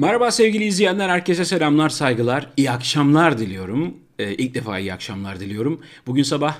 Merhaba sevgili izleyenler, herkese selamlar, saygılar, iyi akşamlar diliyorum. Ee, ilk defa iyi akşamlar diliyorum. Bugün sabah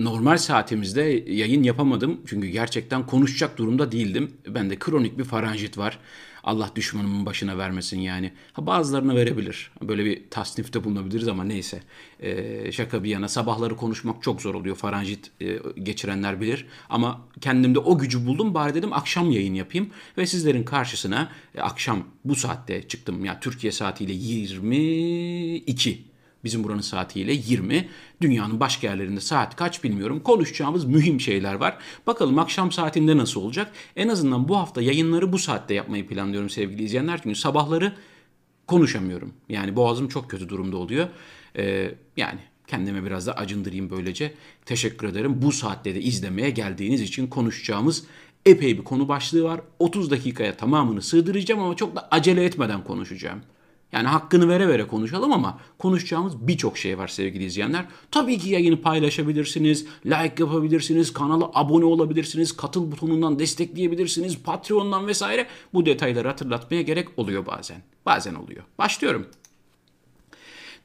normal saatimizde yayın yapamadım. Çünkü gerçekten konuşacak durumda değildim. Bende kronik bir faranjit var. Allah düşmanımın başına vermesin yani. Ha, bazılarına verebilir. Böyle bir tasnifte bulunabiliriz ama neyse. Ee, şaka bir yana sabahları konuşmak çok zor oluyor. Faranjit e, geçirenler bilir. Ama kendimde o gücü buldum. Bari dedim akşam yayın yapayım. Ve sizlerin karşısına e, akşam bu saatte çıktım. Ya yani Türkiye saatiyle 22 Bizim buranın saatiyle 20. Dünyanın başka yerlerinde saat kaç bilmiyorum. Konuşacağımız mühim şeyler var. Bakalım akşam saatinde nasıl olacak? En azından bu hafta yayınları bu saatte yapmayı planlıyorum sevgili izleyenler. Çünkü sabahları konuşamıyorum. Yani boğazım çok kötü durumda oluyor. Ee, yani kendime biraz da acındırayım böylece. Teşekkür ederim. Bu saatte de izlemeye geldiğiniz için konuşacağımız epey bir konu başlığı var. 30 dakikaya tamamını sığdıracağım ama çok da acele etmeden konuşacağım. Yani hakkını vere vere konuşalım ama konuşacağımız birçok şey var sevgili izleyenler. Tabii ki yayını paylaşabilirsiniz, like yapabilirsiniz, kanala abone olabilirsiniz, katıl butonundan destekleyebilirsiniz, Patreon'dan vesaire. Bu detayları hatırlatmaya gerek oluyor bazen. Bazen oluyor. Başlıyorum.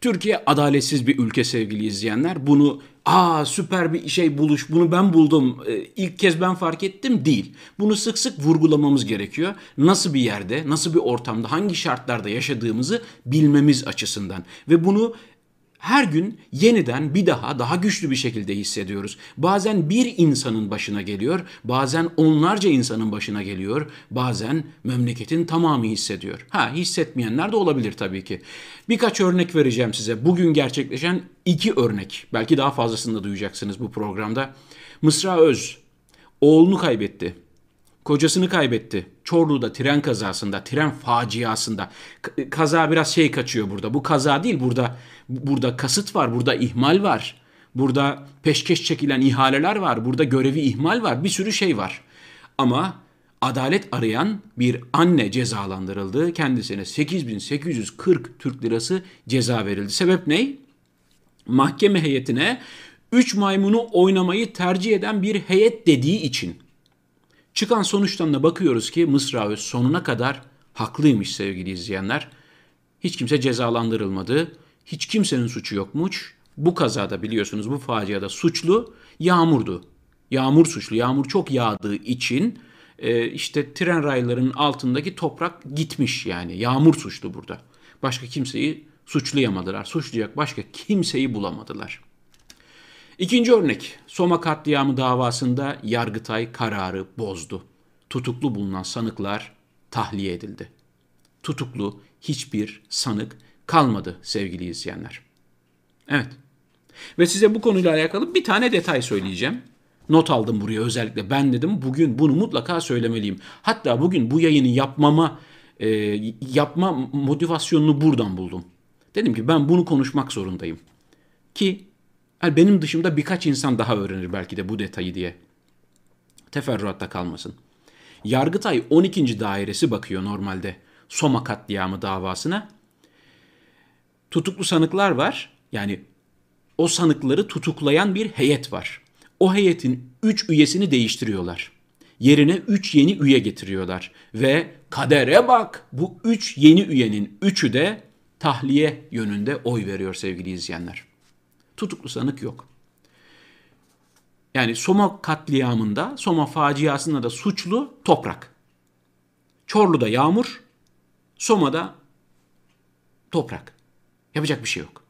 Türkiye adaletsiz bir ülke sevgili izleyenler. Bunu aa süper bir şey buluş bunu ben buldum ee, ilk kez ben fark ettim değil. Bunu sık sık vurgulamamız gerekiyor. Nasıl bir yerde, nasıl bir ortamda, hangi şartlarda yaşadığımızı bilmemiz açısından. Ve bunu her gün yeniden bir daha daha güçlü bir şekilde hissediyoruz. Bazen bir insanın başına geliyor, bazen onlarca insanın başına geliyor, bazen memleketin tamamı hissediyor. Ha hissetmeyenler de olabilir tabii ki. Birkaç örnek vereceğim size. Bugün gerçekleşen iki örnek. Belki daha fazlasını da duyacaksınız bu programda. Mısra Öz oğlunu kaybetti. Kocasını kaybetti. Çorlu'da tren kazasında, tren faciasında. Kaza biraz şey kaçıyor burada. Bu kaza değil burada burada kasıt var, burada ihmal var. Burada peşkeş çekilen ihaleler var, burada görevi ihmal var, bir sürü şey var. Ama adalet arayan bir anne cezalandırıldı. Kendisine 8840 Türk lirası ceza verildi. Sebep ne? Mahkeme heyetine 3 maymunu oynamayı tercih eden bir heyet dediği için. Çıkan sonuçtan da bakıyoruz ki Mısra Öz sonuna kadar haklıymış sevgili izleyenler. Hiç kimse cezalandırılmadı. Hiç kimsenin suçu yokmuş. Bu kazada biliyorsunuz bu faciada suçlu Yağmur'du. Yağmur suçlu. Yağmur çok yağdığı için e, işte tren raylarının altındaki toprak gitmiş yani. Yağmur suçlu burada. Başka kimseyi suçlayamadılar. Suçlayacak başka kimseyi bulamadılar. İkinci örnek, Soma katliamı davasında Yargıtay kararı bozdu. Tutuklu bulunan sanıklar tahliye edildi. Tutuklu hiçbir sanık kalmadı sevgili izleyenler. Evet. Ve size bu konuyla alakalı bir tane detay söyleyeceğim. Not aldım buraya özellikle. Ben dedim bugün bunu mutlaka söylemeliyim. Hatta bugün bu yayını yapmama e, yapma motivasyonunu buradan buldum. Dedim ki ben bunu konuşmak zorundayım. Ki yani benim dışımda birkaç insan daha öğrenir belki de bu detayı diye. Teferruatta kalmasın. Yargıtay 12. dairesi bakıyor normalde Soma katliamı davasına. Tutuklu sanıklar var. Yani o sanıkları tutuklayan bir heyet var. O heyetin 3 üyesini değiştiriyorlar. Yerine 3 yeni üye getiriyorlar. Ve kadere bak bu 3 yeni üyenin 3'ü de tahliye yönünde oy veriyor sevgili izleyenler. Tutuklu sanık yok. Yani Soma katliamında, Soma faciasında da suçlu toprak. Çorlu'da yağmur, Soma'da toprak. Yapacak bir şey yok.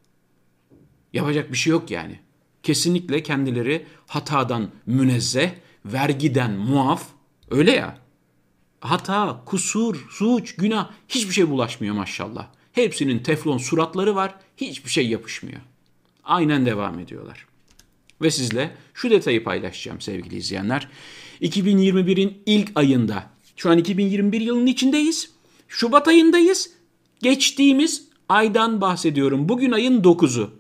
Yapacak bir şey yok yani. Kesinlikle kendileri hatadan münezzeh, vergiden muaf. Öyle ya. Hata, kusur, suç, günah hiçbir şey bulaşmıyor maşallah. Hepsinin teflon suratları var, hiçbir şey yapışmıyor. Aynen devam ediyorlar. Ve sizle şu detayı paylaşacağım sevgili izleyenler. 2021'in ilk ayında, şu an 2021 yılının içindeyiz. Şubat ayındayız. Geçtiğimiz aydan bahsediyorum. Bugün ayın 9'u.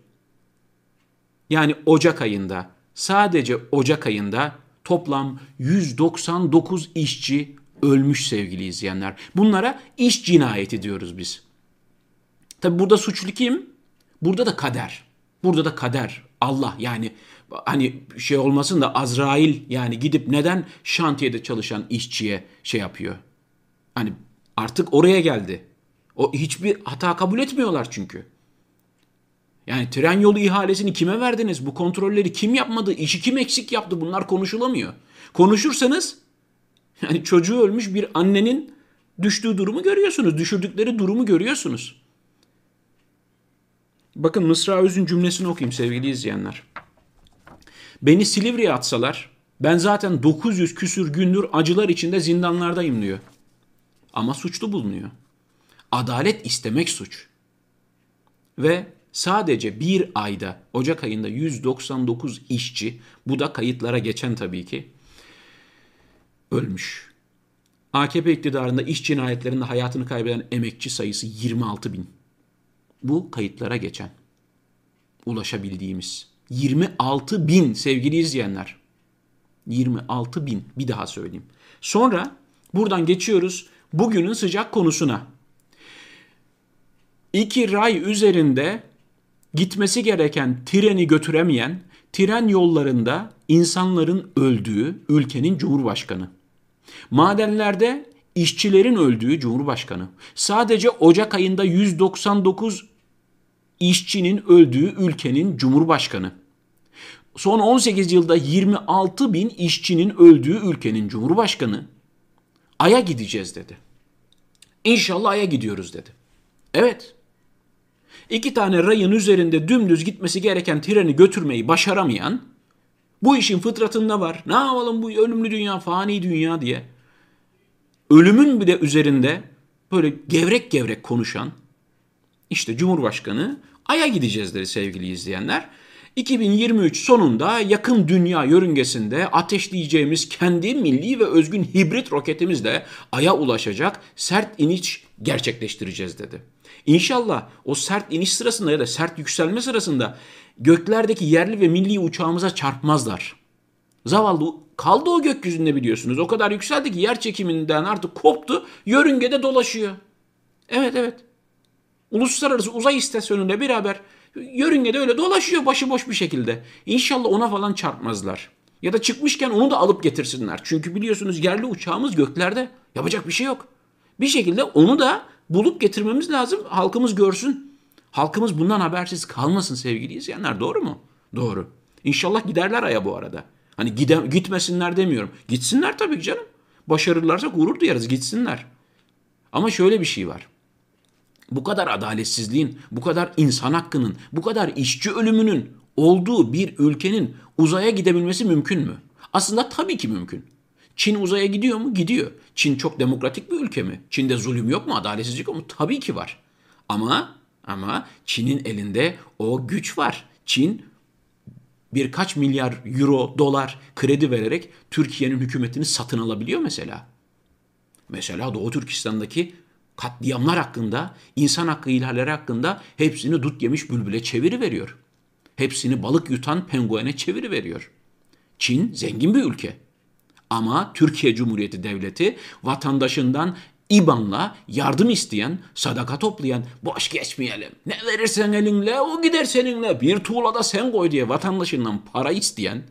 Yani Ocak ayında, sadece Ocak ayında toplam 199 işçi ölmüş sevgili izleyenler. Bunlara iş cinayeti diyoruz biz. Tabi burada suçlu kim? Burada da kader. Burada da kader. Allah yani hani şey olmasın da Azrail yani gidip neden şantiyede çalışan işçiye şey yapıyor? Hani artık oraya geldi. O hiçbir hata kabul etmiyorlar çünkü. Yani tren yolu ihalesini kime verdiniz? Bu kontrolleri kim yapmadı? İşi kim eksik yaptı? Bunlar konuşulamıyor. Konuşursanız yani çocuğu ölmüş bir annenin düştüğü durumu görüyorsunuz. Düşürdükleri durumu görüyorsunuz. Bakın Mısra Öz'ün cümlesini okuyayım sevgili izleyenler. Beni Silivri'ye atsalar ben zaten 900 küsür gündür acılar içinde zindanlardayım diyor. Ama suçlu bulunuyor. Adalet istemek suç. Ve sadece bir ayda Ocak ayında 199 işçi bu da kayıtlara geçen tabii ki ölmüş. AKP iktidarında iş cinayetlerinde hayatını kaybeden emekçi sayısı 26 bin. Bu kayıtlara geçen. Ulaşabildiğimiz. 26 bin sevgili izleyenler. 26 bin bir daha söyleyeyim. Sonra buradan geçiyoruz bugünün sıcak konusuna. İki ray üzerinde gitmesi gereken treni götüremeyen, tren yollarında insanların öldüğü ülkenin cumhurbaşkanı. Madenlerde işçilerin öldüğü cumhurbaşkanı. Sadece Ocak ayında 199 işçinin öldüğü ülkenin cumhurbaşkanı. Son 18 yılda 26 bin işçinin öldüğü ülkenin cumhurbaşkanı Ay'a gideceğiz dedi. İnşallah Ay'a gidiyoruz dedi. Evet. İki tane rayın üzerinde dümdüz gitmesi gereken treni götürmeyi başaramayan bu işin fıtratında var. Ne yapalım bu ölümlü dünya, fani dünya diye. Ölümün bir de üzerinde böyle gevrek gevrek konuşan işte Cumhurbaşkanı Ay'a gideceğiz dedi sevgili izleyenler. 2023 sonunda yakın dünya yörüngesinde ateşleyeceğimiz kendi milli ve özgün hibrit roketimizle Ay'a ulaşacak sert iniş gerçekleştireceğiz dedi. İnşallah o sert iniş sırasında ya da sert yükselme sırasında göklerdeki yerli ve milli uçağımıza çarpmazlar. Zavallı kaldı o gökyüzünde biliyorsunuz. O kadar yükseldi ki yer çekiminden artık koptu. Yörüngede dolaşıyor. Evet evet. Uluslararası uzay istasyonuyla beraber yörüngede öyle dolaşıyor başıboş bir şekilde. İnşallah ona falan çarpmazlar. Ya da çıkmışken onu da alıp getirsinler. Çünkü biliyorsunuz yerli uçağımız göklerde. Yapacak bir şey yok. Bir şekilde onu da bulup getirmemiz lazım. Halkımız görsün. Halkımız bundan habersiz kalmasın sevgili izleyenler. Doğru mu? Doğru. İnşallah giderler aya bu arada. Hani gide, gitmesinler demiyorum. Gitsinler tabii canım. Başarırlarsa gurur duyarız gitsinler. Ama şöyle bir şey var. Bu kadar adaletsizliğin, bu kadar insan hakkının, bu kadar işçi ölümünün olduğu bir ülkenin uzaya gidebilmesi mümkün mü? Aslında tabii ki mümkün. Çin uzaya gidiyor mu? Gidiyor. Çin çok demokratik bir ülke mi? Çin'de zulüm yok mu? Adaletsizlik yok mu? Tabii ki var. Ama ama Çin'in elinde o güç var. Çin birkaç milyar euro, dolar kredi vererek Türkiye'nin hükümetini satın alabiliyor mesela. Mesela Doğu Türkistan'daki katliamlar hakkında, insan hakkı ihlalleri hakkında hepsini dut yemiş bülbüle çeviri veriyor. Hepsini balık yutan penguene çeviri veriyor. Çin zengin bir ülke. Ama Türkiye Cumhuriyeti Devleti vatandaşından İban'la yardım isteyen, sadaka toplayan, boş geçmeyelim. Ne verirsen elinle o gider seninle. Bir tuğla da sen koy diye vatandaşından para isteyen,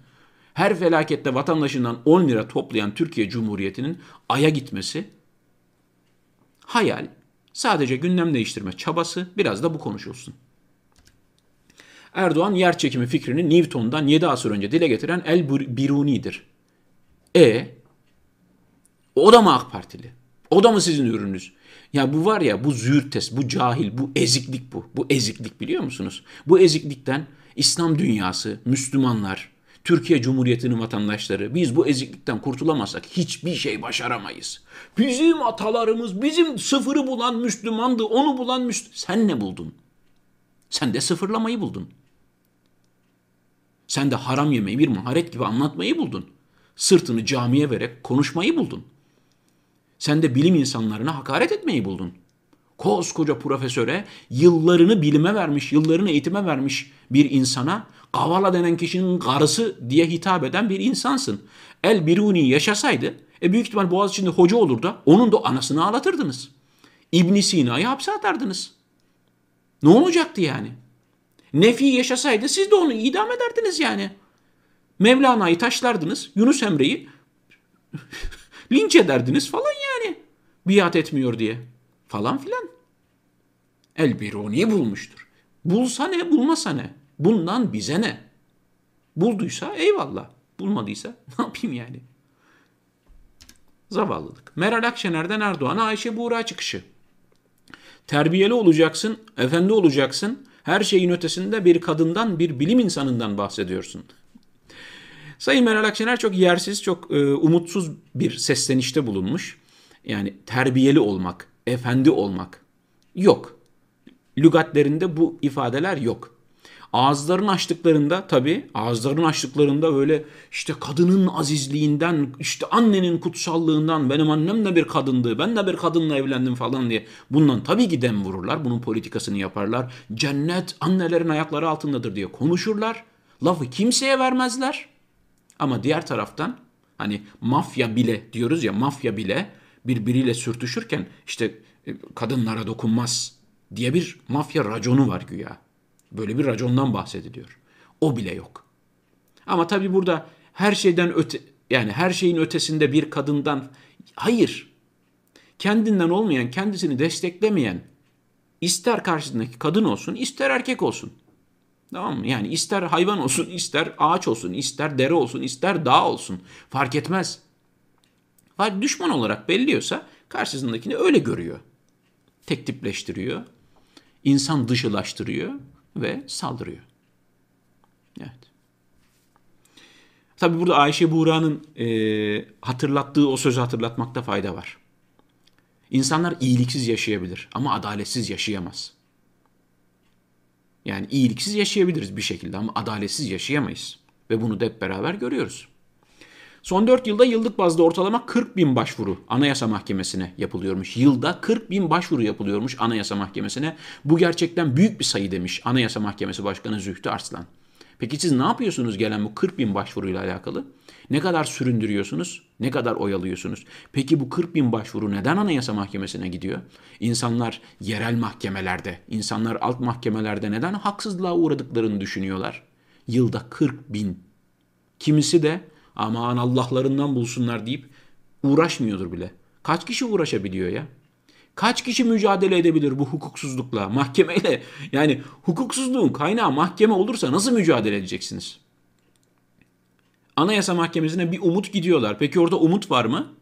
her felakette vatandaşından 10 lira toplayan Türkiye Cumhuriyeti'nin aya gitmesi hayal, sadece gündem değiştirme çabası biraz da bu konuşulsun. Erdoğan yer çekimi fikrini Newton'dan 7 asır önce dile getiren El Biruni'dir. E o da mı AK Partili? O da mı sizin ürününüz? Ya bu var ya bu zürtes, bu cahil, bu eziklik bu. Bu eziklik biliyor musunuz? Bu eziklikten İslam dünyası, Müslümanlar, Türkiye Cumhuriyeti'nin vatandaşları biz bu eziklikten kurtulamazsak hiçbir şey başaramayız. Bizim atalarımız, bizim sıfırı bulan Müslümandı, onu bulan Müslüman. Sen ne buldun? Sen de sıfırlamayı buldun. Sen de haram yemeyi bir maharet gibi anlatmayı buldun. Sırtını camiye vererek konuşmayı buldun. Sen de bilim insanlarına hakaret etmeyi buldun. Koskoca profesöre yıllarını bilime vermiş, yıllarını eğitime vermiş bir insana Kavala denen kişinin karısı diye hitap eden bir insansın. El Biruni yaşasaydı e büyük ihtimal Boğaziçi'nde hoca olur da onun da anasını ağlatırdınız. İbn Sina'yı hapse atardınız. Ne olacaktı yani? Nefi yaşasaydı siz de onu idam ederdiniz yani. Mevlana'yı taşlardınız, Yunus Emre'yi linç ederdiniz falan yani. Biat etmiyor diye falan filan. El Biruni bulmuştur. Bulsa ne, bulmasa ne? Bundan bize ne? Bulduysa eyvallah. Bulmadıysa ne yapayım yani? Zavallılık. Meral Akşener'den Erdoğan'a Ayşe Buğra çıkışı. Terbiyeli olacaksın, efendi olacaksın. Her şeyin ötesinde bir kadından, bir bilim insanından bahsediyorsun. Sayın Meral Akşener çok yersiz, çok e, umutsuz bir seslenişte bulunmuş. Yani terbiyeli olmak, efendi olmak yok. Lügatlerinde bu ifadeler yok. Ağızlarını açtıklarında tabii ağızlarını açtıklarında böyle işte kadının azizliğinden işte annenin kutsallığından benim annem de bir kadındı ben de bir kadınla evlendim falan diye bundan tabii ki dem vururlar. Bunun politikasını yaparlar. Cennet annelerin ayakları altındadır diye konuşurlar. Lafı kimseye vermezler. Ama diğer taraftan hani mafya bile diyoruz ya mafya bile birbiriyle sürtüşürken işte e, kadınlara dokunmaz diye bir mafya raconu var güya. Böyle bir racondan bahsediliyor. O bile yok. Ama tabii burada her şeyden öte yani her şeyin ötesinde bir kadından hayır. Kendinden olmayan, kendisini desteklemeyen ister karşısındaki kadın olsun, ister erkek olsun. Tamam mı? Yani ister hayvan olsun, ister ağaç olsun, ister dere olsun, ister dağ olsun. Fark etmez. Düşman olarak belliyorsa karşısındakini öyle görüyor. Tek tipleştiriyor. insan dışılaştırıyor ve saldırıyor. Evet. Tabi burada Ayşe Buğra'nın e, hatırlattığı o sözü hatırlatmakta fayda var. İnsanlar iyiliksiz yaşayabilir ama adaletsiz yaşayamaz. Yani iyiliksiz yaşayabiliriz bir şekilde ama adaletsiz yaşayamayız. Ve bunu da hep beraber görüyoruz. Son 4 yılda yıllık bazda ortalama 40 bin başvuru Anayasa Mahkemesi'ne yapılıyormuş. Yılda 40 bin başvuru yapılıyormuş Anayasa Mahkemesi'ne. Bu gerçekten büyük bir sayı demiş Anayasa Mahkemesi Başkanı Zühtü Arslan. Peki siz ne yapıyorsunuz gelen bu 40 bin başvuruyla alakalı? Ne kadar süründürüyorsunuz? Ne kadar oyalıyorsunuz? Peki bu 40 bin başvuru neden Anayasa Mahkemesi'ne gidiyor? İnsanlar yerel mahkemelerde, insanlar alt mahkemelerde neden haksızlığa uğradıklarını düşünüyorlar? Yılda 40 bin. Kimisi de aman Allah'larından bulsunlar deyip uğraşmıyordur bile. Kaç kişi uğraşabiliyor ya? Kaç kişi mücadele edebilir bu hukuksuzlukla, mahkemeyle? Yani hukuksuzluğun kaynağı mahkeme olursa nasıl mücadele edeceksiniz? Anayasa Mahkemesi'ne bir umut gidiyorlar. Peki orada umut var mı?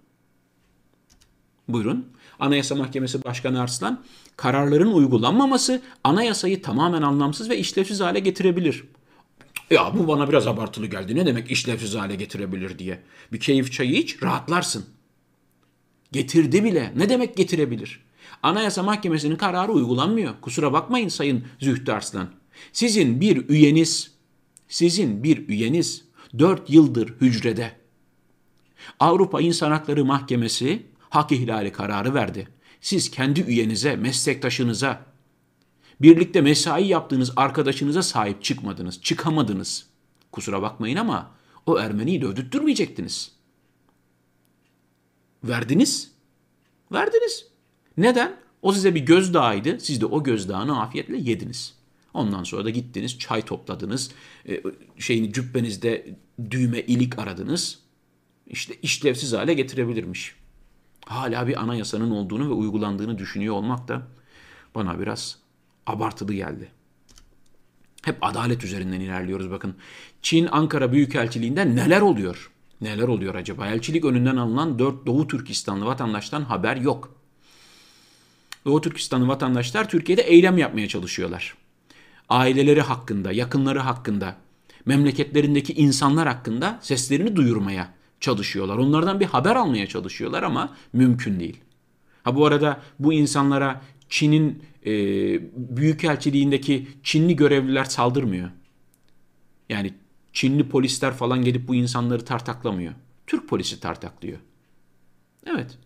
Buyurun. Anayasa Mahkemesi Başkanı Arslan, kararların uygulanmaması anayasayı tamamen anlamsız ve işlevsiz hale getirebilir. Ya bu bana biraz abartılı geldi. Ne demek işlevsiz hale getirebilir diye. Bir keyif çayı iç, rahatlarsın. Getirdi bile. Ne demek getirebilir? Anayasa Mahkemesi'nin kararı uygulanmıyor. Kusura bakmayın Sayın Zühtü Arslan. Sizin bir üyeniz, sizin bir üyeniz 4 yıldır hücrede. Avrupa İnsan Hakları Mahkemesi hak ihlali kararı verdi. Siz kendi üyenize, meslektaşınıza, birlikte mesai yaptığınız arkadaşınıza sahip çıkmadınız, çıkamadınız. Kusura bakmayın ama o Ermeniyi de ödüttürmeyecektiniz. Verdiniz. Verdiniz. Neden? O size bir gözdağıydı. Siz de o gözdağını afiyetle yediniz. Ondan sonra da gittiniz, çay topladınız, e, şeyini cübbenizde düğme ilik aradınız. İşte işlevsiz hale getirebilirmiş. Hala bir anayasanın olduğunu ve uygulandığını düşünüyor olmak da bana biraz abartılı geldi. Hep adalet üzerinden ilerliyoruz bakın. Çin Ankara Büyükelçiliğinde neler oluyor? Neler oluyor acaba? Elçilik önünden alınan 4 Doğu Türkistanlı vatandaştan haber yok. Doğu Türkistanlı vatandaşlar Türkiye'de eylem yapmaya çalışıyorlar. Aileleri hakkında, yakınları hakkında, memleketlerindeki insanlar hakkında seslerini duyurmaya çalışıyorlar. Onlardan bir haber almaya çalışıyorlar ama mümkün değil. Ha bu arada bu insanlara Çin'in e, büyükelçiliğindeki Çinli görevliler saldırmıyor. Çinli polisler falan gelip bu insanları tartaklamıyor. Türk polisi tartaklıyor. Evet.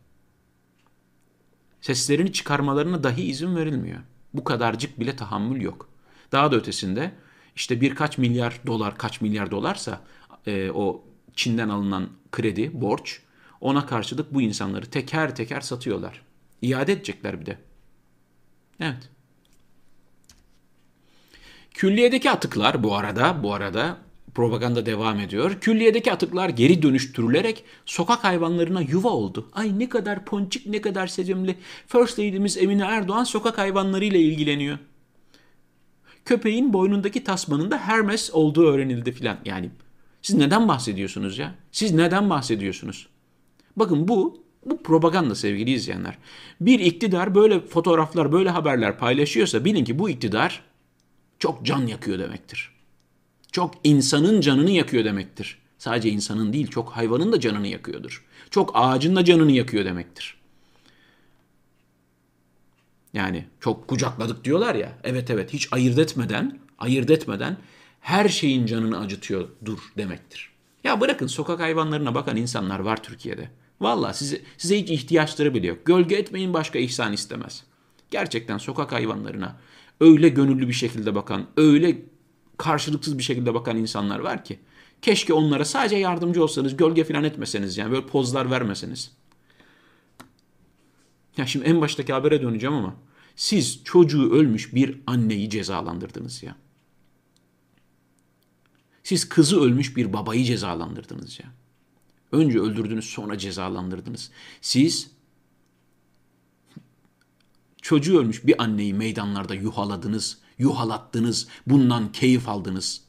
Seslerini çıkarmalarına dahi izin verilmiyor. Bu kadarcık bile tahammül yok. Daha da ötesinde işte birkaç milyar dolar, kaç milyar dolarsa e, o Çin'den alınan kredi, borç ona karşılık bu insanları teker teker satıyorlar. İade edecekler bir de. Evet. Külliyedeki atıklar bu arada bu arada Propaganda devam ediyor. Külliyedeki atıklar geri dönüştürülerek sokak hayvanlarına yuva oldu. Ay ne kadar ponçik ne kadar sevimli. First Lady'miz Emine Erdoğan sokak hayvanlarıyla ilgileniyor. Köpeğin boynundaki tasmanın da Hermes olduğu öğrenildi filan. Yani siz neden bahsediyorsunuz ya? Siz neden bahsediyorsunuz? Bakın bu bu propaganda sevgili izleyenler. Bir iktidar böyle fotoğraflar, böyle haberler paylaşıyorsa bilin ki bu iktidar çok can yakıyor demektir. Çok insanın canını yakıyor demektir. Sadece insanın değil, çok hayvanın da canını yakıyordur. Çok ağacın da canını yakıyor demektir. Yani çok kucakladık diyorlar ya. Evet evet hiç ayırt etmeden, ayırt etmeden her şeyin canını acıtıyordur demektir. Ya bırakın sokak hayvanlarına bakan insanlar var Türkiye'de. Valla size, size hiç ihtiyaçları bile yok. Gölge etmeyin başka ihsan istemez. Gerçekten sokak hayvanlarına öyle gönüllü bir şekilde bakan, öyle karşılıksız bir şekilde bakan insanlar var ki. Keşke onlara sadece yardımcı olsanız, gölge falan etmeseniz yani böyle pozlar vermeseniz. Ya şimdi en baştaki habere döneceğim ama siz çocuğu ölmüş bir anneyi cezalandırdınız ya. Siz kızı ölmüş bir babayı cezalandırdınız ya. Önce öldürdünüz sonra cezalandırdınız. Siz çocuğu ölmüş bir anneyi meydanlarda yuhaladınız, yuhalattınız, bundan keyif aldınız.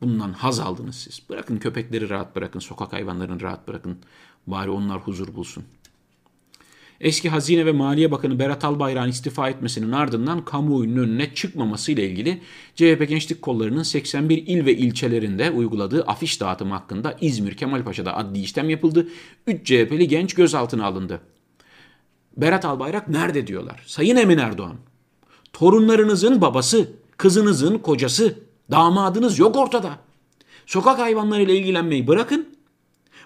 Bundan haz aldınız siz. Bırakın köpekleri rahat bırakın, sokak hayvanlarını rahat bırakın. Bari onlar huzur bulsun. Eski Hazine ve Maliye Bakanı Berat Albayrak'ın istifa etmesinin ardından kamuoyunun önüne çıkmaması ile ilgili CHP Gençlik Kolları'nın 81 il ve ilçelerinde uyguladığı afiş dağıtımı hakkında İzmir Kemalpaşa'da adli işlem yapıldı. 3 CHP'li genç gözaltına alındı. Berat Albayrak nerede diyorlar? Sayın Emin Erdoğan. Torunlarınızın babası, kızınızın kocası, damadınız yok ortada. Sokak hayvanlarıyla ilgilenmeyi bırakın.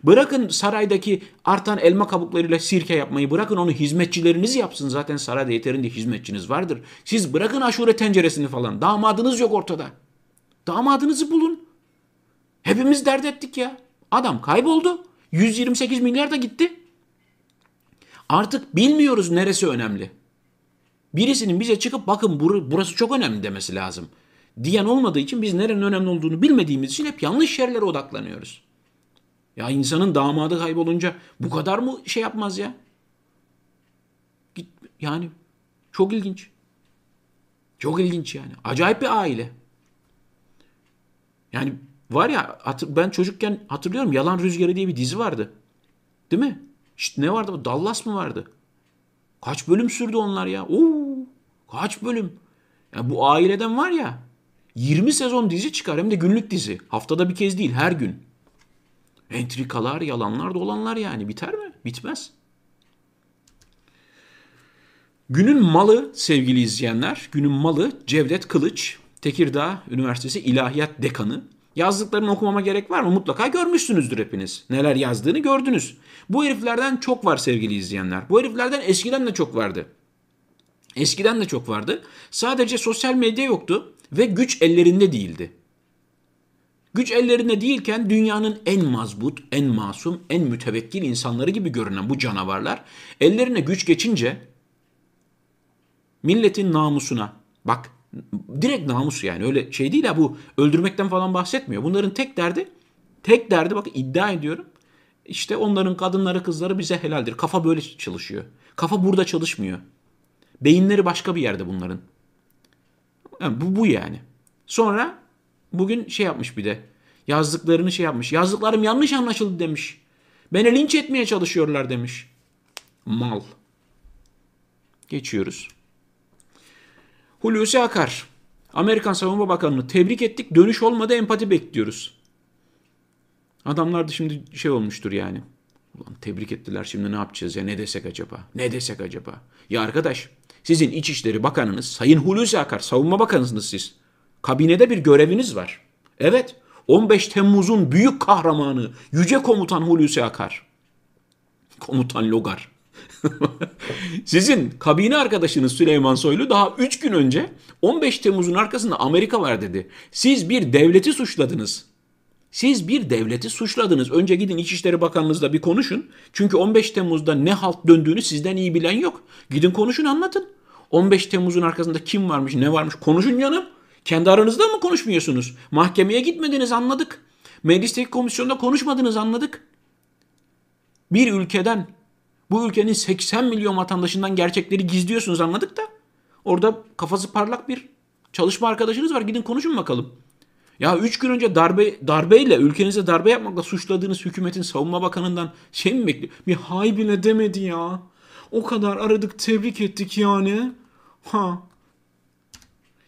Bırakın saraydaki artan elma kabuklarıyla sirke yapmayı bırakın onu hizmetçileriniz yapsın. Zaten sarayda yeterince hizmetçiniz vardır. Siz bırakın aşure tenceresini falan. Damadınız yok ortada. Damadınızı bulun. Hepimiz dert ettik ya. Adam kayboldu. 128 milyar da gitti. Artık bilmiyoruz neresi önemli. Birisinin bize çıkıp bakın burası çok önemli demesi lazım. Diyen olmadığı için biz nerenin önemli olduğunu bilmediğimiz için hep yanlış yerlere odaklanıyoruz. Ya insanın damadı kaybolunca bu kadar mı şey yapmaz ya? Git yani çok ilginç. Çok ilginç yani. Acayip bir aile. Yani var ya ben çocukken hatırlıyorum Yalan Rüzgarı diye bir dizi vardı. Değil mi? İşte ne vardı? Dallas mı vardı? Kaç bölüm sürdü onlar ya? Oo, kaç bölüm? Ya bu aileden var ya 20 sezon dizi çıkar hem de günlük dizi. Haftada bir kez değil her gün. Entrikalar, yalanlar, dolanlar yani biter mi? Bitmez. Günün malı sevgili izleyenler, günün malı Cevdet Kılıç, Tekirdağ Üniversitesi İlahiyat Dekanı. Yazdıklarını okumama gerek var mı? Mutlaka görmüşsünüzdür hepiniz. Neler yazdığını gördünüz. Bu heriflerden çok var sevgili izleyenler. Bu heriflerden eskiden de çok vardı. Eskiden de çok vardı. Sadece sosyal medya yoktu ve güç ellerinde değildi. Güç ellerinde değilken dünyanın en mazbut, en masum, en mütevekkil insanları gibi görünen bu canavarlar ellerine güç geçince milletin namusuna bak direkt namus yani öyle şey değil ha bu öldürmekten falan bahsetmiyor. Bunların tek derdi tek derdi bak iddia ediyorum işte onların kadınları kızları bize helaldir. Kafa böyle çalışıyor. Kafa burada çalışmıyor. Beyinleri başka bir yerde bunların. Yani bu bu yani. Sonra bugün şey yapmış bir de. Yazdıklarını şey yapmış. Yazdıklarım yanlış anlaşıldı demiş. Beni linç etmeye çalışıyorlar demiş. Mal. Geçiyoruz. Hulusi Akar. Amerikan Savunma Bakanı'nı tebrik ettik. Dönüş olmadı empati bekliyoruz. Adamlar da şimdi şey olmuştur yani. Ulan tebrik ettiler şimdi ne yapacağız ya ne desek acaba? Ne desek acaba? Ya arkadaş sizin İçişleri Bakanınız Sayın Hulusi Akar Savunma Bakanısınız siz. Kabinede bir göreviniz var. Evet 15 Temmuz'un büyük kahramanı Yüce Komutan Hulusi Akar. Komutan Logar. Sizin kabine arkadaşınız Süleyman Soylu daha 3 gün önce 15 Temmuz'un arkasında Amerika var dedi. Siz bir devleti suçladınız. Siz bir devleti suçladınız. Önce gidin İçişleri Bakanlığınızla bir konuşun. Çünkü 15 Temmuz'da ne halt döndüğünü sizden iyi bilen yok. Gidin konuşun anlatın. 15 Temmuz'un arkasında kim varmış ne varmış konuşun canım. Kendi aranızda mı konuşmuyorsunuz? Mahkemeye gitmediniz anladık. Meclisteki komisyonda konuşmadınız anladık. Bir ülkeden, bu ülkenin 80 milyon vatandaşından gerçekleri gizliyorsunuz anladık da. Orada kafası parlak bir çalışma arkadaşınız var. Gidin konuşun bakalım. Ya 3 gün önce darbe darbeyle ülkenize darbe yapmakla suçladığınız hükümetin savunma bakanından şey mi bekliyor? Bir hay bile demedi ya. O kadar aradık tebrik ettik yani. Ha.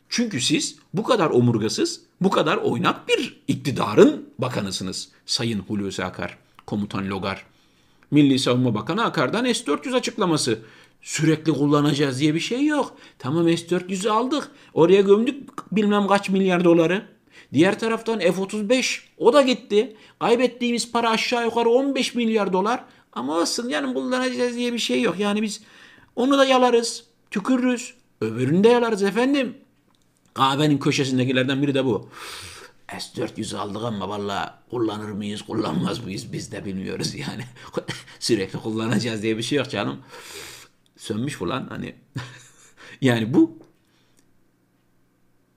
Çünkü siz bu kadar omurgasız, bu kadar oynak bir iktidarın bakanısınız. Sayın Hulusi Akar, Komutan Logar. Milli Savunma Bakanı Akar'dan S-400 açıklaması. Sürekli kullanacağız diye bir şey yok. Tamam S-400'ü aldık. Oraya gömdük bilmem kaç milyar doları. Diğer taraftan F-35 o da gitti. Kaybettiğimiz para aşağı yukarı 15 milyar dolar. Ama olsun yani kullanacağız diye bir şey yok. Yani biz onu da yalarız, tükürürüz. Öbürünü de yalarız efendim. Kahvenin köşesindekilerden biri de bu. S-400 aldık ama valla kullanır mıyız, kullanmaz mıyız biz de bilmiyoruz yani. Sürekli kullanacağız diye bir şey yok canım. Sönmüş falan hani. yani bu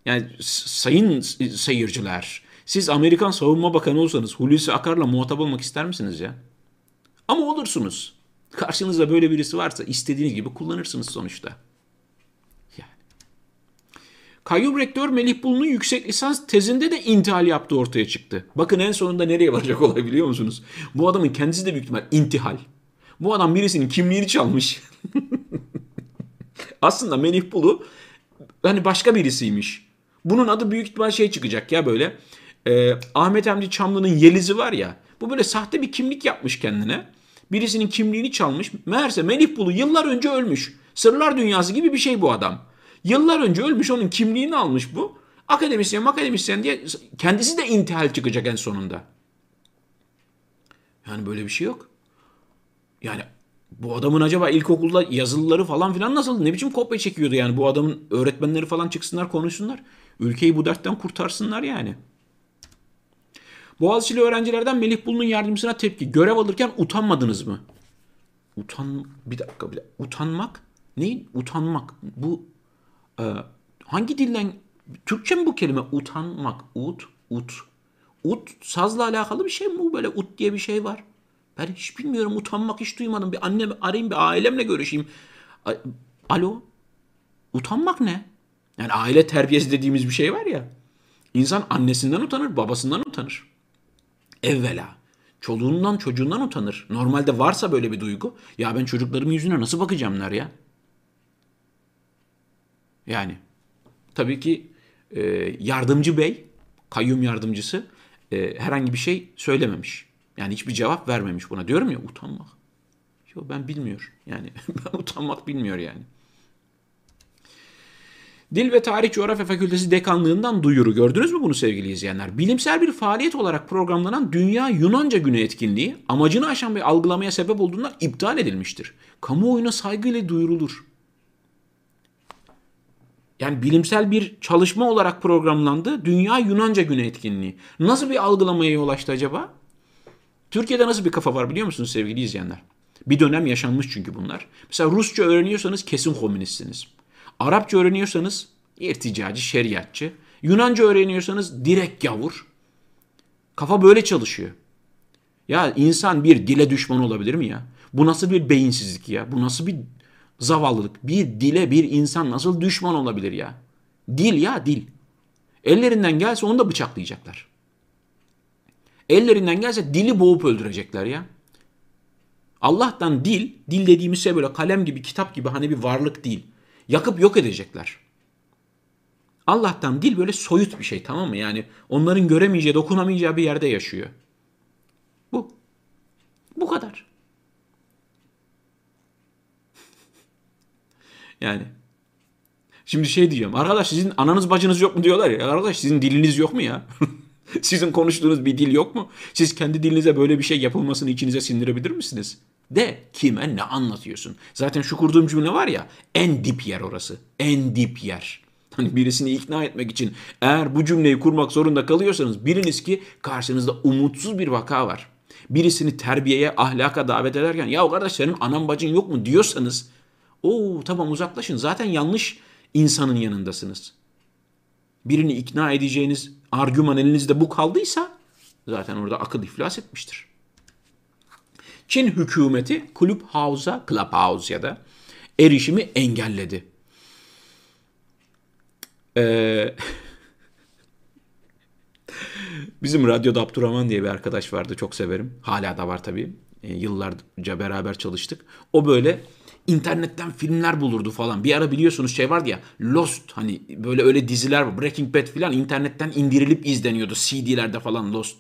yani sayın seyirciler siz Amerikan Savunma Bakanı olsanız Hulusi Akar'la muhatap olmak ister misiniz ya? Ama olursunuz. Karşınızda böyle birisi varsa istediğiniz gibi kullanırsınız sonuçta. Kayyum Rektör Melih Bulu'nun yüksek lisans tezinde de intihal yaptığı ortaya çıktı. Bakın en sonunda nereye varacak olay biliyor musunuz? Bu adamın kendisi de büyük ihtimal intihal. Bu adam birisinin kimliğini çalmış. Aslında Melih Bulu hani başka birisiymiş. Bunun adı büyük ihtimal şey çıkacak ya böyle. E, Ahmet Hamdi Çamlı'nın Yeliz'i var ya. Bu böyle sahte bir kimlik yapmış kendine. Birisinin kimliğini çalmış. Meğerse Melih Bulu yıllar önce ölmüş. Sırlar dünyası gibi bir şey bu adam. Yıllar önce ölmüş onun kimliğini almış bu. Akademisyen akademisyen diye kendisi de intihal çıkacak en sonunda. Yani böyle bir şey yok. Yani bu adamın acaba ilkokulda yazılıları falan filan nasıl? Ne biçim kopya çekiyordu yani bu adamın öğretmenleri falan çıksınlar konuşsunlar. Ülkeyi bu dertten kurtarsınlar yani. Boğaziçi'li öğrencilerden Melih Bulu'nun yardımcısına tepki. Görev alırken utanmadınız mı? Utan bir dakika bir dakika. Utanmak? Neyin? Utanmak. Bu e, hangi dilden Türkçe mi bu kelime? Utanmak. Ut, ut. Ut sazla alakalı bir şey mi bu? Böyle ut diye bir şey var. Ben hiç bilmiyorum. Utanmak hiç duymadım. Bir annem arayayım bir ailemle görüşeyim. Alo? Utanmak ne? Yani aile terbiyesi dediğimiz bir şey var ya. İnsan annesinden utanır, babasından utanır. Evvela. Çoluğundan, çocuğundan utanır. Normalde varsa böyle bir duygu. Ya ben çocuklarımın yüzüne nasıl bakacağımlar ya? Yani. Tabii ki e, yardımcı bey, kayyum yardımcısı e, herhangi bir şey söylememiş. Yani hiçbir cevap vermemiş buna. Diyorum ya utanmak. Yok ben bilmiyor. Yani ben utanmak bilmiyor yani. Dil ve Tarih Coğrafya Fakültesi Dekanlığından duyuru. Gördünüz mü bunu sevgili izleyenler? Bilimsel bir faaliyet olarak programlanan Dünya Yunanca Günü etkinliği amacını aşan bir algılamaya sebep olduğundan iptal edilmiştir. Kamuoyuna saygıyla duyurulur. Yani bilimsel bir çalışma olarak programlandı Dünya Yunanca Günü etkinliği. Nasıl bir algılamaya yol açtı acaba? Türkiye'de nasıl bir kafa var biliyor musunuz sevgili izleyenler? Bir dönem yaşanmış çünkü bunlar. Mesela Rusça öğreniyorsanız kesin komünistsiniz. Arapça öğreniyorsanız irticacı, şeriatçı. Yunanca öğreniyorsanız direkt gavur. Kafa böyle çalışıyor. Ya insan bir dile düşman olabilir mi ya? Bu nasıl bir beyinsizlik ya? Bu nasıl bir zavallılık? Bir dile bir insan nasıl düşman olabilir ya? Dil ya dil. Ellerinden gelse onu da bıçaklayacaklar. Ellerinden gelse dili boğup öldürecekler ya. Allah'tan dil, dil dediğimiz şey böyle kalem gibi, kitap gibi hani bir varlık değil. Yakıp yok edecekler. Allah'tan dil böyle soyut bir şey tamam mı? Yani onların göremeyeceği, dokunamayacağı bir yerde yaşıyor. Bu. Bu kadar. Yani. Şimdi şey diyeceğim. Arkadaş sizin ananız bacınız yok mu diyorlar ya. Arkadaş sizin diliniz yok mu ya? Sizin konuştuğunuz bir dil yok mu? Siz kendi dilinize böyle bir şey yapılmasını içinize sindirebilir misiniz? De kime ne anlatıyorsun? Zaten şu kurduğum cümle var ya en dip yer orası. En dip yer. Hani birisini ikna etmek için eğer bu cümleyi kurmak zorunda kalıyorsanız biliniz ki karşınızda umutsuz bir vaka var. Birisini terbiyeye, ahlaka davet ederken ya kardeş senin anan bacın yok mu diyorsanız o tamam uzaklaşın zaten yanlış insanın yanındasınız. birini ikna edeceğiniz argüman elinizde bu kaldıysa zaten orada akıl iflas etmiştir. Çin hükümeti Clubhouse'a, Clubhouse ya da erişimi engelledi. Ee, bizim radyoda Abdurrahman diye bir arkadaş vardı. Çok severim. Hala da var tabii. E, yıllarca beraber çalıştık. O böyle internetten filmler bulurdu falan. Bir ara biliyorsunuz şey vardı ya Lost hani böyle öyle diziler. Breaking Bad falan internetten indirilip izleniyordu. CD'lerde falan Lost.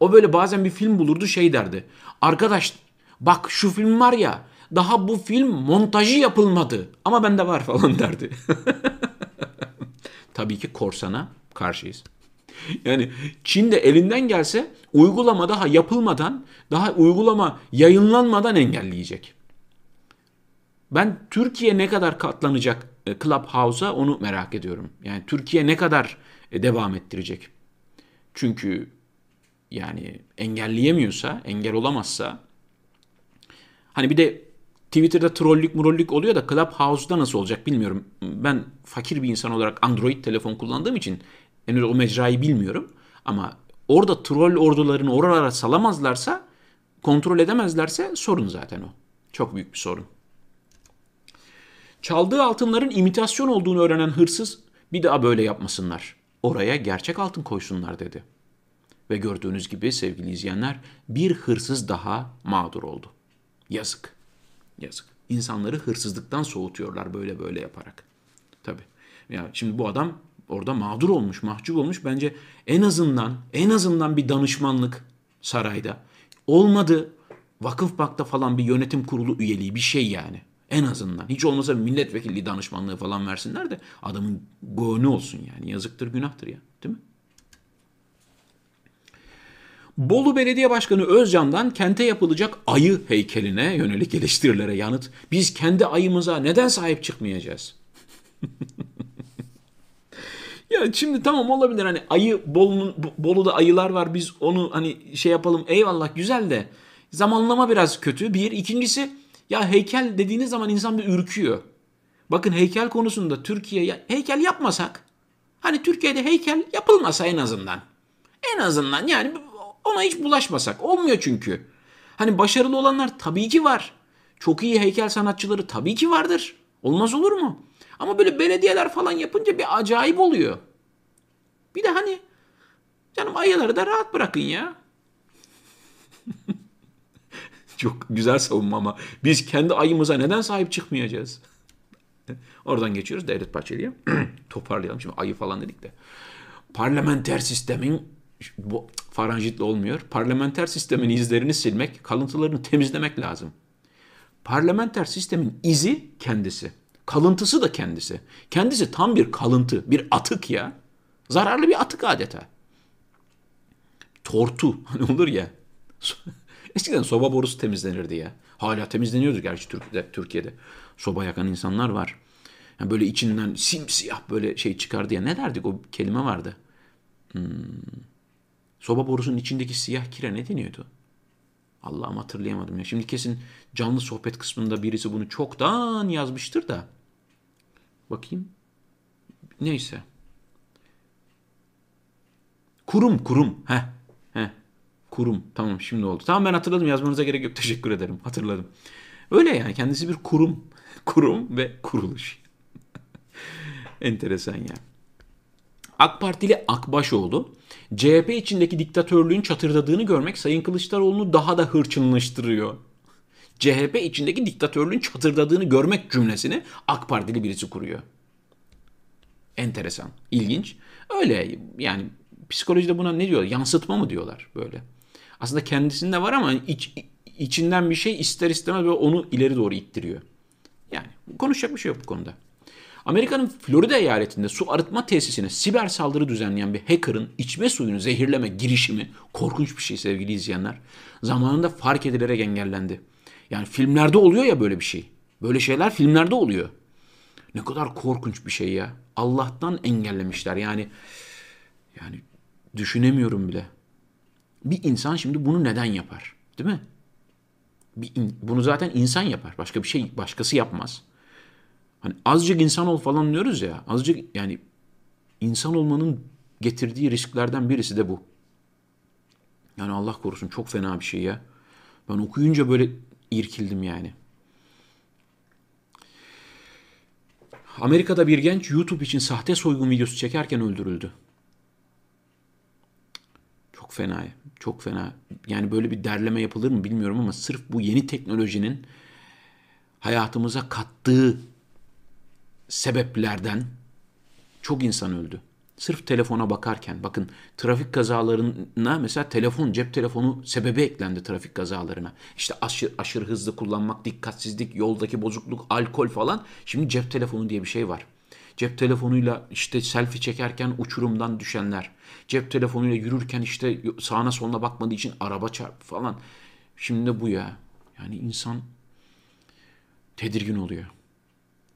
O böyle bazen bir film bulurdu şey derdi. Arkadaş bak şu film var ya daha bu film montajı yapılmadı ama bende var falan derdi. Tabii ki korsana karşıyız. Yani Çin de elinden gelse uygulama daha yapılmadan, daha uygulama yayınlanmadan engelleyecek. Ben Türkiye ne kadar katlanacak e, Clubhouse'a onu merak ediyorum. Yani Türkiye ne kadar e, devam ettirecek. Çünkü yani engelleyemiyorsa, engel olamazsa hani bir de Twitter'da trollük murollük oluyor da Clubhouse'da nasıl olacak bilmiyorum. Ben fakir bir insan olarak Android telefon kullandığım için henüz o mecrayı bilmiyorum. Ama orada troll ordularını oralara salamazlarsa, kontrol edemezlerse sorun zaten o. Çok büyük bir sorun. Çaldığı altınların imitasyon olduğunu öğrenen hırsız bir daha böyle yapmasınlar. Oraya gerçek altın koysunlar dedi. Ve gördüğünüz gibi sevgili izleyenler bir hırsız daha mağdur oldu. Yazık. Yazık. İnsanları hırsızlıktan soğutuyorlar böyle böyle yaparak. Tabii. Ya şimdi bu adam orada mağdur olmuş, mahcup olmuş. Bence en azından en azından bir danışmanlık sarayda. Olmadı vakıf bakta falan bir yönetim kurulu üyeliği bir şey yani. En azından. Hiç olmasa milletvekilliği danışmanlığı falan versinler de adamın gönlü olsun yani. Yazıktır, günahtır ya. Değil mi? Bolu Belediye Başkanı Özcan'dan kente yapılacak ayı heykeline yönelik eleştirilere yanıt. Biz kendi ayımıza neden sahip çıkmayacağız? ya şimdi tamam olabilir hani ayı Bolu'nun Bolu'da ayılar var biz onu hani şey yapalım eyvallah güzel de zamanlama biraz kötü. Bir ikincisi ya heykel dediğiniz zaman insan bir ürküyor. Bakın heykel konusunda Türkiye heykel yapmasak hani Türkiye'de heykel yapılmasa en azından. En azından yani ona hiç bulaşmasak. Olmuyor çünkü. Hani başarılı olanlar tabii ki var. Çok iyi heykel sanatçıları tabii ki vardır. Olmaz olur mu? Ama böyle belediyeler falan yapınca bir acayip oluyor. Bir de hani canım ayıları da rahat bırakın ya. Çok güzel savunma ama biz kendi ayımıza neden sahip çıkmayacağız? Oradan geçiyoruz Devlet Bahçeli'ye. Toparlayalım şimdi ayı falan dedik de. Parlamenter sistemin bu faranjitle olmuyor. Parlamenter sistemin izlerini silmek, kalıntılarını temizlemek lazım. Parlamenter sistemin izi kendisi. Kalıntısı da kendisi. Kendisi tam bir kalıntı, bir atık ya. Zararlı bir atık adeta. Tortu hani olur ya. Eskiden soba borusu temizlenirdi ya. Hala temizleniyordu gerçi Türkiye'de. Soba yakan insanlar var. Yani böyle içinden simsiyah böyle şey çıkardı ya. Ne derdik o kelime vardı. Hmm. Soba borusunun içindeki siyah kire ne deniyordu? Allah'ım hatırlayamadım ya. Şimdi kesin canlı sohbet kısmında birisi bunu çoktan yazmıştır da. Bakayım. Neyse. Kurum kurum. Heh. Kurum. Tamam şimdi oldu. Tamam ben hatırladım. Yazmanıza gerek yok. Teşekkür ederim. Hatırladım. Öyle yani. Kendisi bir kurum. Kurum ve kuruluş. Enteresan ya. AK Partili Akbaşoğlu CHP içindeki diktatörlüğün çatırdadığını görmek Sayın Kılıçdaroğlu'nu daha da hırçınlaştırıyor. CHP içindeki diktatörlüğün çatırdadığını görmek cümlesini AK Partili birisi kuruyor. Enteresan, ilginç. Öyle yani psikolojide buna ne diyorlar? Yansıtma mı diyorlar böyle. Aslında kendisinde var ama iç, içinden bir şey ister istemez böyle onu ileri doğru ittiriyor. Yani konuşacak bir şey yok bu konuda. Amerika'nın Florida eyaletinde su arıtma tesisine siber saldırı düzenleyen bir hacker'ın içme suyunu zehirleme girişimi korkunç bir şey sevgili izleyenler. Zamanında fark edilerek engellendi. Yani filmlerde oluyor ya böyle bir şey. Böyle şeyler filmlerde oluyor. Ne kadar korkunç bir şey ya. Allah'tan engellemişler. Yani yani düşünemiyorum bile. Bir insan şimdi bunu neden yapar? Değil mi? Bir in, bunu zaten insan yapar. Başka bir şey başkası yapmaz. Hani azıcık insan ol falan diyoruz ya. Azıcık yani insan olmanın getirdiği risklerden birisi de bu. Yani Allah korusun çok fena bir şey ya. Ben okuyunca böyle irkildim yani. Amerika'da bir genç YouTube için sahte soygun videosu çekerken öldürüldü. Çok fena. Çok fena. Yani böyle bir derleme yapılır mı bilmiyorum ama sırf bu yeni teknolojinin hayatımıza kattığı sebeplerden çok insan öldü. Sırf telefona bakarken bakın trafik kazalarına mesela telefon cep telefonu sebebi eklendi trafik kazalarına. İşte aşırı, aşırı hızlı kullanmak, dikkatsizlik, yoldaki bozukluk, alkol falan. Şimdi cep telefonu diye bir şey var. Cep telefonuyla işte selfie çekerken uçurumdan düşenler. Cep telefonuyla yürürken işte sağına soluna bakmadığı için araba çarp falan. Şimdi de bu ya. Yani insan tedirgin oluyor.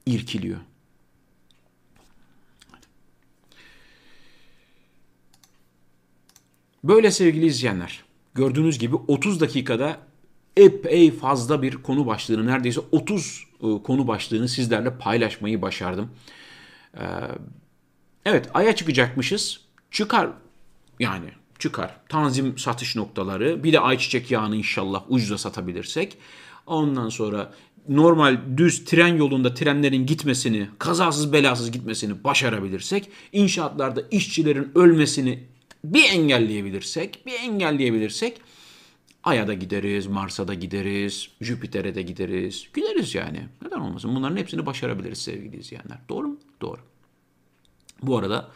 İrkiliyor. Böyle sevgili izleyenler, gördüğünüz gibi 30 dakikada epey fazla bir konu başlığını, neredeyse 30 e, konu başlığını sizlerle paylaşmayı başardım. Ee, evet, aya çıkacakmışız. Çıkar yani çıkar. Tanzim satış noktaları, bir de ayçiçek yağını inşallah ucuza satabilirsek. Ondan sonra normal düz tren yolunda trenlerin gitmesini, kazasız belasız gitmesini başarabilirsek, inşaatlarda işçilerin ölmesini bir engelleyebilirsek, bir engelleyebilirsek Ay'a da gideriz, Mars'a da gideriz, Jüpiter'e de gideriz. Gideriz yani. Neden olmasın? Bunların hepsini başarabiliriz sevgili izleyenler. Doğru mu? Doğru. Bu arada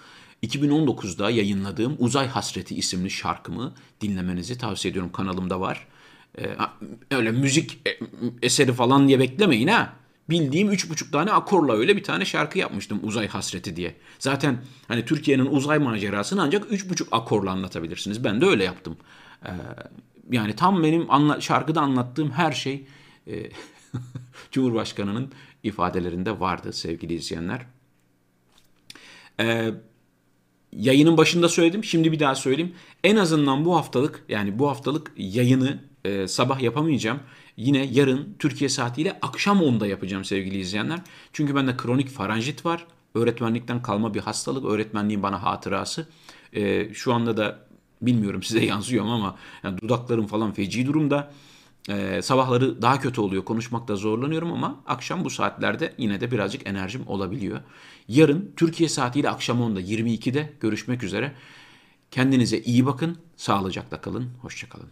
2019'da yayınladığım Uzay Hasreti isimli şarkımı dinlemenizi tavsiye ediyorum. Kanalımda var. Ee, öyle müzik e, eseri falan diye beklemeyin ha bildiğim üç buçuk tane akorla öyle bir tane şarkı yapmıştım Uzay Hasreti diye. Zaten hani Türkiye'nin uzay macerasını ancak üç buçuk akorla anlatabilirsiniz. Ben de öyle yaptım. Ee, yani tam benim anla şarkıda anlattığım her şey e, Cumhurbaşkanı'nın ifadelerinde vardı sevgili izleyenler. Ee, yayının başında söyledim. Şimdi bir daha söyleyeyim. En azından bu haftalık yani bu haftalık yayını e, sabah yapamayacağım. Yine yarın Türkiye saatiyle akşam 10'da yapacağım sevgili izleyenler. Çünkü bende kronik faranjit var. Öğretmenlikten kalma bir hastalık. Öğretmenliğin bana hatırası. E, şu anda da bilmiyorum size yansıyor ama yani dudaklarım falan feci durumda. Ee, sabahları daha kötü oluyor. Konuşmakta zorlanıyorum ama akşam bu saatlerde yine de birazcık enerjim olabiliyor. Yarın Türkiye saatiyle akşam 10'da 22'de görüşmek üzere. Kendinize iyi bakın. Sağlıcakla kalın. Hoşçakalın.